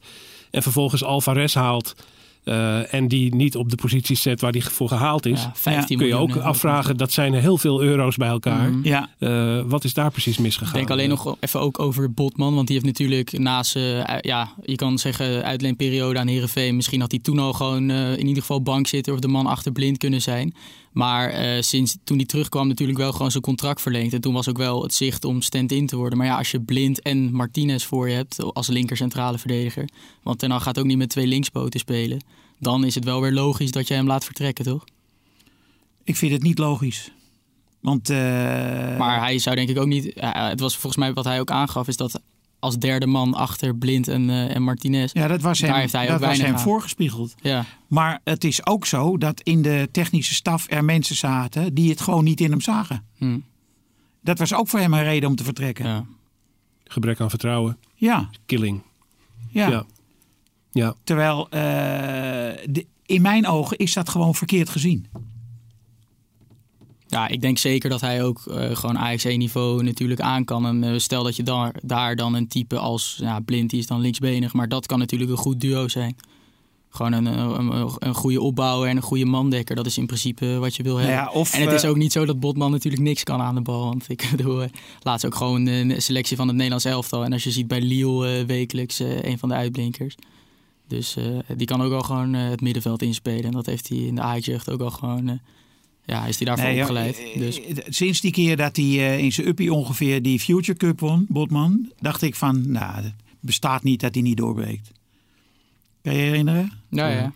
En vervolgens Alvarez haalt eh, en die niet op de posities zet waar die voor gehaald is. ja 15 kun je ook afvragen, dat zijn heel veel euro's bij elkaar. Mhm. Ja, Eh, wat is daar precies misgegaan? Ik denk alleen nog even ook over Botman. Want die heeft natuurlijk naast, eh, ja, je kan zeggen uitleenperiode aan Herenveen. Misschien had hij toen al gewoon in ieder geval bank zitten of de man achter blind kunnen zijn. Maar eh, sinds toen hij terugkwam natuurlijk wel gewoon zijn contract verlengd. En toen was ook wel het zicht om stand-in te worden. Maar ja, als je Blind en Martinez voor je hebt als linker centrale verdediger. Want Ten Hag gaat ook niet met twee linkspoten spelen. Dan is het wel weer logisch dat je hem laat vertrekken, toch? ik vind het niet logisch. Want eh, Maar hij zou denk ik ook niet. ja, het was volgens mij wat hij ook aangaf, is dat als derde man achter Blind en, eh, en Martinez. ja, dat was daar hem, heeft hij ook dat was hem aan. voorgespiegeld. Ja, Maar het is ook zo dat in de technische staf er mensen zaten die het gewoon niet in hem zagen. hm, Dat was ook voor hem een reden om te vertrekken. Ja. Gebrek aan vertrouwen, ja. killing. ja. Ja. Ja, Terwijl eh, de- in mijn ogen is dat gewoon verkeerd gezien. Ja, ik denk zeker dat hij ook eh, gewoon Ajax 1 niveau natuurlijk aan kan. En eh, stel dat je daar, daar dan een type als ja, Blind, is dan linksbenig. Maar dat kan natuurlijk een goed duo zijn. Gewoon een, een, een, een goede opbouwer en een goede mandekker. Dat is in principe wat je wil hebben. Ja, of, en het is eh, ook niet zo dat Botman natuurlijk niks kan aan de bal. Want ik [LAUGHS] bedoel, eh, laatst ook gewoon een selectie van het Nederlands elftal. En als je ziet bij Lille eh, wekelijks eh, een van de uitblinkers. Dus eh, die kan ook al gewoon eh, het middenveld inspelen. En dat heeft hij in de Ajax-jeugd ook al gewoon... eh, ja, is hij daarvoor Nee, opgeleid. eh, Dus eh, Sinds die keer dat hij eh, in zijn uppie ongeveer die Future Cup won, Botman, dacht ik van, nou, het bestaat niet dat hij niet doorbreekt. Kan je je herinneren? ja, ja.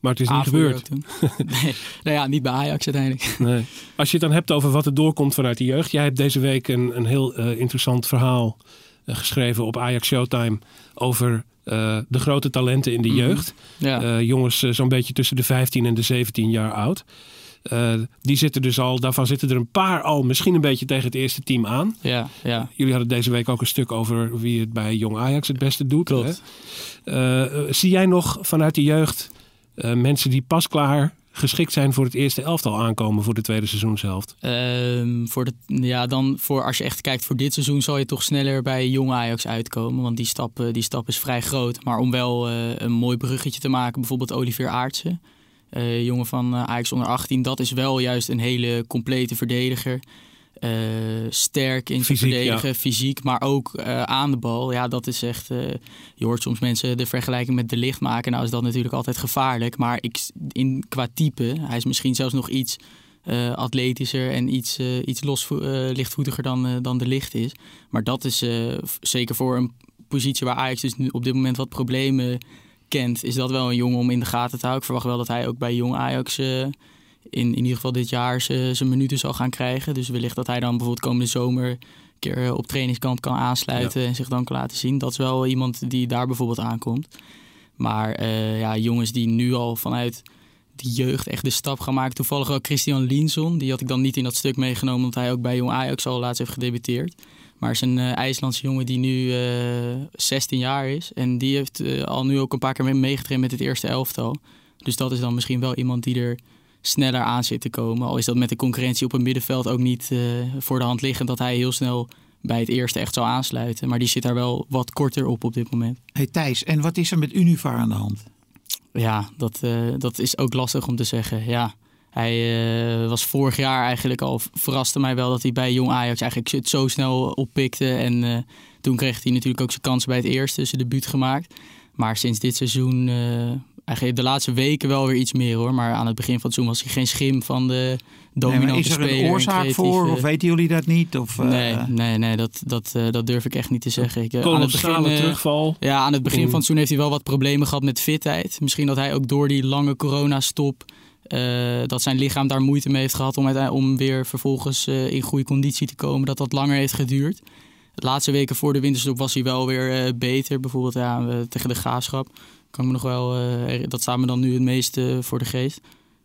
maar het is niet gebeurd. toen. [LAUGHS] nee, nou ja, niet bij Ajax uiteindelijk. [LAUGHS] Nee. Als je het dan hebt over wat er doorkomt vanuit de jeugd. Jij hebt deze week een, een heel eh, interessant verhaal eh, geschreven op Ajax Showtime over eh, de grote talenten in de Mhm. jeugd. Ja, Eh, jongens eh, zo'n beetje tussen de 15 en de 17 jaar oud. Eh, die zitten dus al, daarvan zitten er een paar al misschien een beetje tegen het eerste team aan. ja, ja. Jullie hadden deze week ook een stuk over wie het bij Jong Ajax het beste doet. Klopt. hè? Eh, zie jij nog vanuit de jeugd eh, mensen die pas klaar geschikt zijn voor het eerste elftal aankomen voor de tweede seizoenshelft? Ehm, voor de, ja, dan voor, als je echt kijkt voor dit seizoen, zal je toch sneller bij jong Ajax uitkomen. Want die stap, die stap is vrij groot. Maar om wel een mooi bruggetje te maken, bijvoorbeeld Olivier Aartsen. Eh, jongen van eh, Ajax onder 18, dat is wel juist een hele complete verdediger. eh, sterk in Fysiek, verdedigen, fysiek, maar ook aan de bal. Ja, dat is echt. je hoort soms mensen de vergelijking met de licht maken. Nou is dat natuurlijk altijd gevaarlijk. Maar ik, in, qua type, hij is misschien zelfs nog iets atletischer en iets, iets los, lichtvoetiger dan, dan de licht is. Maar dat is zeker voor een positie waar Ajax dus nu op dit moment wat problemen kent, is dat wel een jongen om in de gaten te houden. Ik verwacht wel dat hij ook bij jong Ajax eh, in, in ieder geval dit jaar zijn minuten zal gaan krijgen. Dus wellicht dat hij dan bijvoorbeeld komende zomer een keer eh, op trainingskamp kan aansluiten en zich dan kan laten zien. Dat is wel iemand die daar bijvoorbeeld aankomt. Maar eh, ja, jongens die nu al vanuit de jeugd echt de stap gaan maken. Toevallig ook Christian Linson. Die had ik dan niet in dat stuk meegenomen, omdat hij ook bij Jong Ajax al laatst heeft gedebuteerd. Maar is een eh, IJslandse jongen die nu eh 16 jaar is. En die heeft eh, al nu ook een paar keer mee- meegetraind met het eerste elftal. Dus dat is dan misschien wel iemand die er sneller aan zit te komen. Al is dat met de concurrentie op het middenveld ook niet eh, voor de hand liggend dat hij heel snel bij het eerste echt zou aansluiten. Maar die zit daar wel wat korter op op dit moment. Hey Thijs, en wat is er met Univar aan de hand? Ja, dat, eh, dat is ook lastig om te zeggen. Ja, hij eh, was vorig jaar eigenlijk al, verraste mij wel dat hij bij Jong Ajax eigenlijk het zo snel oppikte. En eh, toen kreeg hij natuurlijk ook zijn kansen bij het eerste, zijn debuut gemaakt. Maar sinds dit seizoen, eh, eigenlijk de laatste weken wel weer iets meer hoor. Maar aan het begin van het seizoen was hij geen schim van de Nee, dominante maar is er speler. een en oorzaak voor of weten jullie dat niet? Of, eh, Nee, nee, nee dat, dat, eh, dat durf ik echt niet te zeggen. Ik, aan het begin, terugval. ja, aan het begin van het seizoen heeft hij wel wat problemen gehad met fitheid. Misschien dat hij ook door die lange coronastop... eh dat zijn lichaam daar moeite mee heeft gehad... om, om weer vervolgens eh, in goede conditie te komen. Dat dat langer heeft geduurd. De laatste weken voor de winterstop was hij wel weer eh, beter. Bijvoorbeeld ja, tegen de Graafschap. Kan ik me nog wel, dat staat me dan nu het meest eh, voor de geest.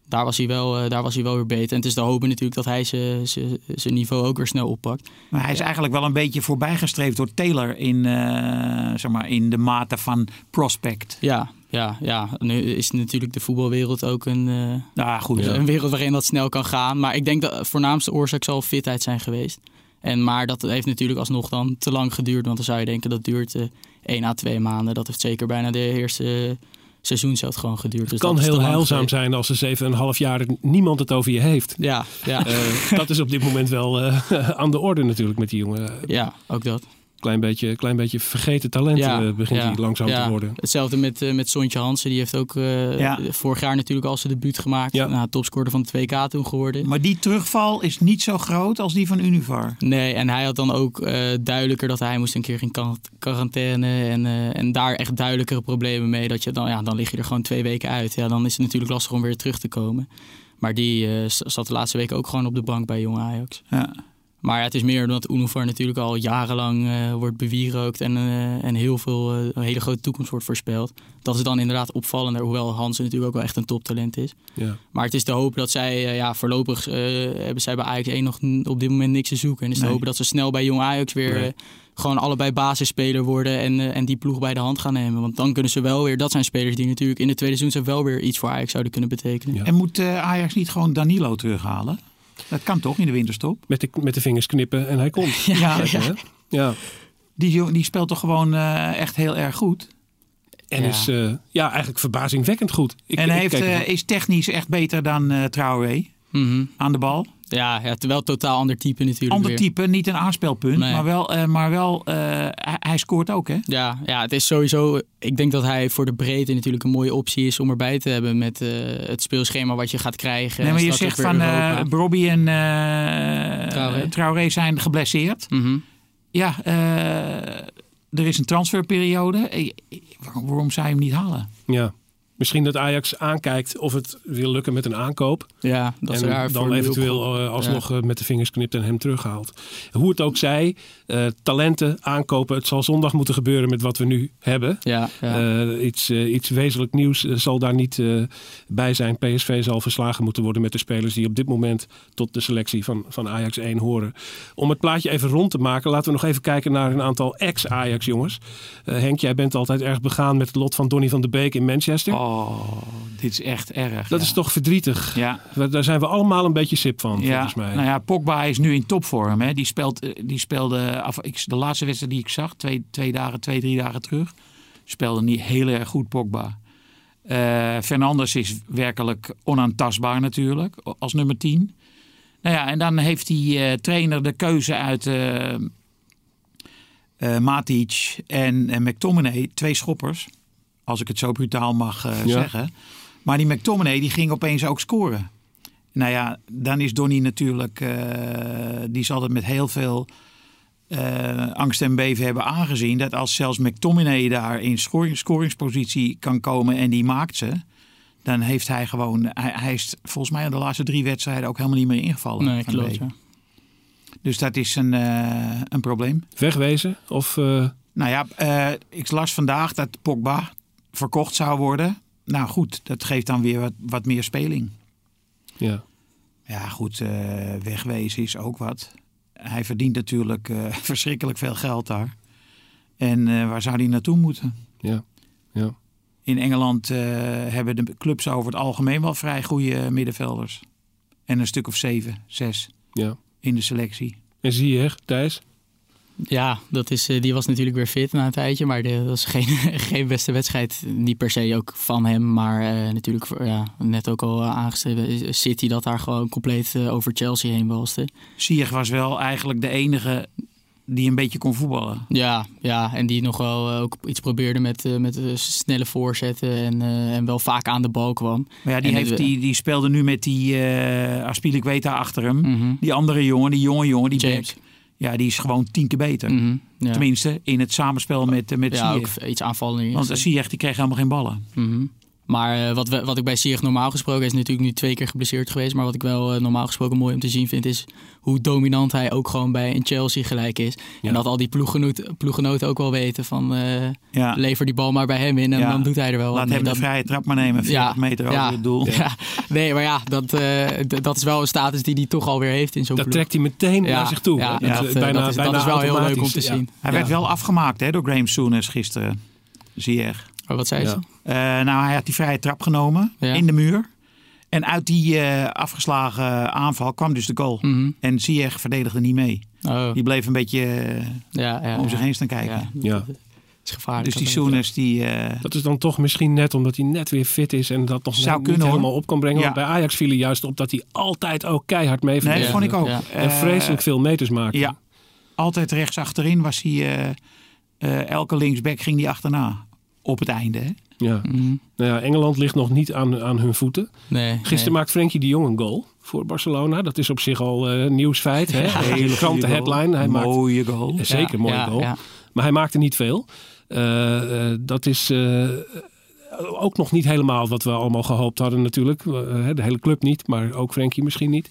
Daar was, hij wel, daar was hij wel weer beter. En het is te hopen natuurlijk dat hij zijn- niveau ook weer snel oppakt. Maar hij is eigenlijk wel een beetje voorbijgestreefd door Taylor in, zeg maar, in de mate van prospect. Ja, ja, ja. Nu is natuurlijk de voetbalwereld ook een... eh, Nou goed, Een wereld waarin dat snel kan gaan. Maar ik denk dat de voornaamste oorzaak zal fitheid zijn geweest. En, maar dat heeft natuurlijk alsnog dan te lang geduurd. Want dan zou je denken dat duurt eh 1 à 2 maanden. Dat heeft zeker bijna de eerste eh, seizoen gewoon geduurd. Dus Het kan is te heel heilzaam geweest. zijn als er 7,5 jaar niemand het over je heeft. Ja, ja, dat is op dit moment wel [LAUGHS] aan de orde natuurlijk met die jongen. ja, ook dat. Klein beetje, klein beetje vergeten talent Ja, eh, begint ja, hij langzaam ja. te worden. Hetzelfde met, eh, met Sontje Hansen. Die heeft ook eh, Ja. vorig jaar natuurlijk al zijn debuut gemaakt. Ja. Nou, topscorer van de 2K toen geworden. Maar die terugval is niet zo groot als die van Univar. Nee, en hij had dan ook eh, duidelijker dat hij moest een keer in quarantaine. En, eh, en daar echt duidelijkere problemen mee. Dat je dan, ja, dan lig je er gewoon twee weken uit. Ja, dan is het natuurlijk lastig om weer terug te komen. Maar die eh, zat de laatste weken ook gewoon op de bank bij Jong Ajax. Ja. Maar ja, het is meer omdat Unifor natuurlijk al jarenlang eh, wordt bewierookt. En, eh, en heel veel, eh, een hele grote toekomst wordt voorspeld. Dat is dan inderdaad opvallender. Hoewel Hansen natuurlijk ook wel echt een toptalent is. Ja. Maar het is te hopen dat zij, ja, voorlopig eh, hebben zij bij Ajax 1 nog op dit moment niks te zoeken. En het is te Nee. hopen dat ze snel bij Jong Ajax weer Nee. gewoon allebei basisspeler worden en, eh, en die ploeg bij de hand gaan nemen. Want dan kunnen ze wel weer, dat zijn spelers die natuurlijk in de tweede seizoen wel weer iets voor Ajax zouden kunnen betekenen. Ja. En moet eh, Ajax niet gewoon Danilo terughalen? Dat kan toch in de winterstop? Met, de, met de vingers knippen en hij komt. [LAUGHS] Ja, hè? ja. Die, die speelt toch gewoon eh, echt heel erg goed. En Ja. is eh, ja, eigenlijk verbazingwekkend goed. Ik, en hij heeft, eh, is technisch echt beter dan eh Traoré Mhm. aan de bal. Ja, ja, terwijl totaal ander type natuurlijk Ander weer. type, niet een aanspelpunt, Nee. maar wel, eh, maar wel eh, hij, hij scoort ook hè? Ja, ja, het is sowieso. Ik denk dat hij voor de breedte natuurlijk een mooie optie is om erbij te hebben met eh, het speelschema wat je gaat krijgen. Nee, maar je zegt van eh. Brobby en eh Traoré. Traoré. zijn geblesseerd. Mhm. Ja, eh, er is een transferperiode. Waarom, waarom zou je hem niet halen? ja. Misschien dat Ajax aankijkt of het wil lukken met een aankoop. Ja, dat en ze daar dan eventueel eh, alsnog eh, met de vingers knipt en hem terughaalt. Hoe het ook zij, eh, talenten aankopen. Het zal zondag moeten gebeuren met wat we nu hebben. Ja, ja. Eh, iets, eh, iets wezenlijk nieuws zal daar niet bij zijn. PSV zal verslagen moeten worden met de spelers die op dit moment tot de selectie van, van Ajax 1 horen. Om het plaatje even rond te maken, laten we nog even kijken naar een aantal ex-Ajax jongens. Henk, jij bent altijd erg begaan met het lot van Donny van de Beek in Manchester. Oh, dit is echt erg. Dat ja. is toch verdrietig. Ja, Daar zijn we allemaal een beetje sip van, ja. volgens mij. Nou ja, Pogba is nu in topvorm. Hè. Die, speelt, die speelde, af, ik, de laatste wedstrijd die ik zag, twee, twee dagen, twee, drie dagen terug, speelde niet heel erg goed Pogba. Eh Fernandes is werkelijk onaantastbaar natuurlijk, als nummer 10. Nou ja, en dan heeft die eh, trainer de keuze uit eh eh, Matic en, en McTominay, twee schoppers. Als ik het zo brutaal mag eh, Ja. zeggen. Maar die McTominay die ging opeens ook scoren. Nou ja, dan is Donny natuurlijk, eh, die zal het met heel veel eh, angst en beven hebben aangezien. Dat als zelfs McTominay daar in scoring, scoringspositie kan komen en die maakt ze. Dan heeft hij gewoon, hij, hij is volgens mij in de laatste drie wedstrijden ook helemaal niet meer ingevallen. Nee, klopt. Ja. Dus dat is een, eh, een probleem. Wegwezen? Of eh, Nou ja, ik las vandaag dat Pogba verkocht zou worden. Nou goed, dat geeft dan weer wat, wat meer speling. ja. Ja goed, wegwezen is ook wat. Hij verdient natuurlijk eh, [LAUGHS] verschrikkelijk veel geld daar. En eh, waar zou hij naartoe moeten? Ja. Ja. In Engeland eh, hebben de clubs over het algemeen wel vrij goede middenvelders. En een stuk of zeven, zes ja. in de selectie. En zie je, Thijs? Ja, dat is, eh, die was natuurlijk weer fit na een tijdje. Maar dat was geen, [LAUGHS] geen beste wedstrijd. Niet per se ook van hem. Maar eh, natuurlijk, ja, net ook al aangeschreven. City dat daar gewoon compleet eh, over Chelsea heen walste. Ziyech was wel eigenlijk de enige die een beetje kon voetballen. Ja, ja, en die nog wel eh, ook iets probeerde met, eh, met eh, snelle voorzetten. En, eh, en wel vaak aan de bal kwam. Maar ja, die, En heeft, die, die speelde nu met die uh, Aspilicueta achter hem. Mhm. Die andere jongen, die jonge jongen, die James. back. Ja, die is gewoon tien keer beter. Mhm, ja. Tenminste, in het samenspel met, eh, met ja, Ziyech. iets aanvallender. Want Ziyech die kreeg helemaal geen ballen. Mhm. Maar eh, wat, we, wat ik bij Ziyech normaal gesproken... is natuurlijk nu twee keer geblesseerd geweest... maar wat ik wel eh, normaal gesproken mooi om te zien vind... is hoe dominant hij ook gewoon bij een Chelsea gelijk is. Ja. En dat al die ploeggenoten, ploeggenoten ook wel weten van... eh, Ja. lever die bal maar bij hem in en Ja. dan doet hij er wel wat Laat hem de Dat- vrije trap maar nemen. 40 meter over ja, het doel. Ja. Nee, maar ja, dat, eh, dat is wel een status die hij toch alweer heeft in zo'n Dat ploeg. trekt hij meteen Ja, naar zich toe. dat, is eh, bijna, dat is, bijna dat is wel heel leuk om te Ja. zien. Hij Ja. werd wel afgemaakt hè, door Graham Souness gisteren. Ziyech. Maar wat zei Ja. ze? Eh, nou, hij had die vrije trap genomen Ja. in de muur. En uit die eh, afgeslagen aanval kwam dus de goal. Mhm. En Ziyech verdedigde niet mee. Oh, Die bleef een beetje eh, ja, ja, om ja. zich heen staan kijken. Ja, is gevaarlijk. Dus die Souness die... eh, Dat is dan toch misschien net omdat hij net weer fit is en dat nog Zou net kunnen, niet helemaal op kan brengen. Ja. Want bij Ajax viel hij juist op dat hij altijd ook keihard mee nee, dat vond ik ook. Ja. En Eh, vreselijk veel meters maken. Ja, altijd rechts achterin was hij... eh, eh, elke linksback ging die achterna. Op het einde. Hè? Ja. Mhm. Nou ja, Engeland ligt nog niet aan, aan hun voeten. Nee, Gisteren nee. maakt Frenkie de Jong een goal voor Barcelona. Dat is op zich al eh nieuwsfeit. Hè? Hele krante headline. goal. Hij maakt Mooie goal. Ja, zeker een mooie ja, goal. ja. Maar hij maakte niet veel. Eh, eh, dat is eh, ook nog niet helemaal wat we allemaal gehoopt hadden natuurlijk. Eh, de hele club niet, maar ook Frenkie misschien niet.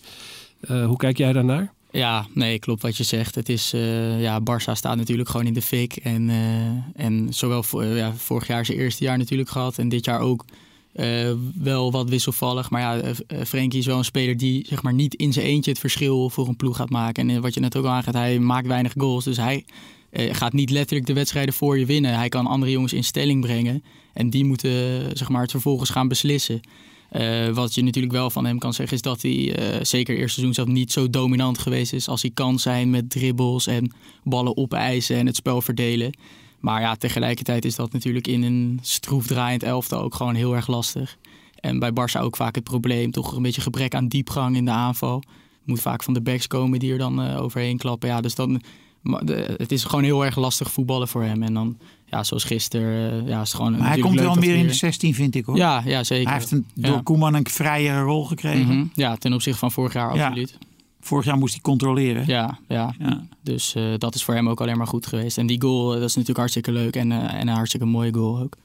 Eh, hoe kijk jij daarnaar? Ja, nee, klopt wat je zegt. Het is, eh, ja, Barça staat natuurlijk gewoon in de fik. En, eh, en zowel voor, ja, vorig jaar zijn eerste jaar natuurlijk gehad. En dit jaar ook eh, wel wat wisselvallig. Maar ja, Frenkie is wel een speler die zeg maar, niet in zijn eentje het verschil voor een ploeg gaat maken. En wat je net ook al aangaat, hij maakt weinig goals. Dus hij gaat niet letterlijk de wedstrijden voor je winnen. Hij kan andere jongens in stelling brengen. En die moeten zeg maar, het vervolgens gaan beslissen. Eh, wat je natuurlijk wel van hem kan zeggen is dat hij eh, zeker eerste seizoen zelf niet zo dominant geweest is als hij kan zijn met dribbles en ballen opeisen en het spel verdelen. Maar ja, tegelijkertijd is dat natuurlijk in een stroefdraaiend elftal ook gewoon heel erg lastig. En bij Barça ook vaak het probleem, toch een beetje gebrek aan diepgang in de aanval. Moet vaak van de backs komen die er dan eh, overheen klappen. Ja, dus dan, maar de- het is gewoon heel erg lastig voetballen voor hem. En dan, ja, zoals gisteren, eh, ja, is gewoon Maar hij komt wel meer in de 16, vind ik hoor. Ja, ja, zeker. Hij heeft een, Ja. door Koeman een vrijere rol gekregen. Mhm. Ja, ten opzichte van vorig jaar Ja. absoluut. Vorig jaar moest hij controleren. Ja, ja. Ja. Dus eh, dat is voor hem ook alleen maar goed geweest. En die goal, eh, dat is natuurlijk hartstikke leuk en, en een hartstikke mooie goal ook.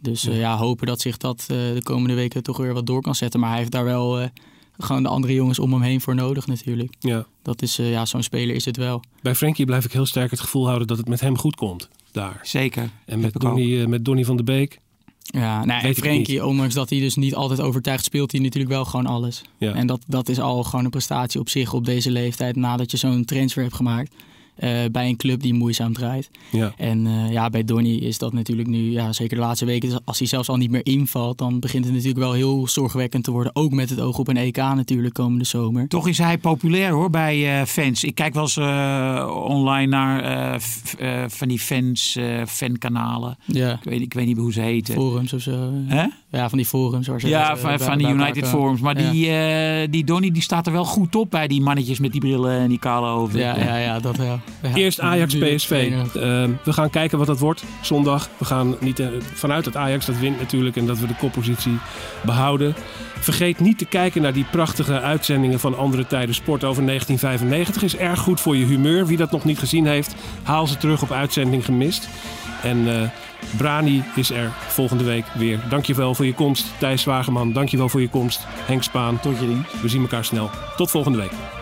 Dus ja, hopen dat zich dat de komende weken toch weer wat door kan zetten. Maar hij heeft daar wel gewoon de andere jongens om hem heen voor nodig natuurlijk. Ja. Dat is, eh, ja, zo'n speler is het wel. Bij Frenkie blijf ik heel sterk het gevoel houden dat het met hem goed komt. Daar. Zeker. En met. Donny, eh, met Donny van de Beek. Ja, nou, en Frenkie, ondanks dat hij dus niet altijd overtuigt, speelt hij natuurlijk wel gewoon alles. Ja. En dat, dat is al gewoon een prestatie op zich op deze leeftijd nadat je zo'n transfer hebt gemaakt. Eh, bij een club die moeizaam draait. Ja. En eh, ja, bij Donny is dat natuurlijk nu, ja, zeker de laatste weken, dus als hij zelfs al niet meer invalt, dan begint het natuurlijk wel heel zorgwekkend te worden. Ook met het oog op een EK natuurlijk komende zomer. Toch is hij populair hoor bij eh, fans. Ik kijk wel eens eh, online naar eh, f- eh, van die fans, eh, fankanalen. Ja, Ik weet, ik weet niet hoe ze heten. forums of zo. Hè? Ja, van die forums. Waar ze Ja, dat, eh, van, bij- van elkaar United. Forums. Maar Ja. die, eh, die Donny die staat er wel goed op bij die mannetjes met die brillen en die kale hoofden. Ja, ja, ja, dat wel. Ja. Eerst Ajax Die- PSV. die- Eh, we gaan kijken wat dat wordt zondag. We gaan niet vanuit dat Ajax dat wint natuurlijk en dat we de koppositie behouden. Vergeet niet te kijken naar die prachtige uitzendingen van andere tijden sport over 1995. Is erg goed voor je humeur. Wie dat nog niet gezien heeft, haal ze terug op uitzending gemist. En eh, Brani is er volgende week weer. Dankjewel voor je komst. Thijs Wageman, dankjewel voor je komst. Henk Spaan, Tot je we zien elkaar snel. Tot volgende week.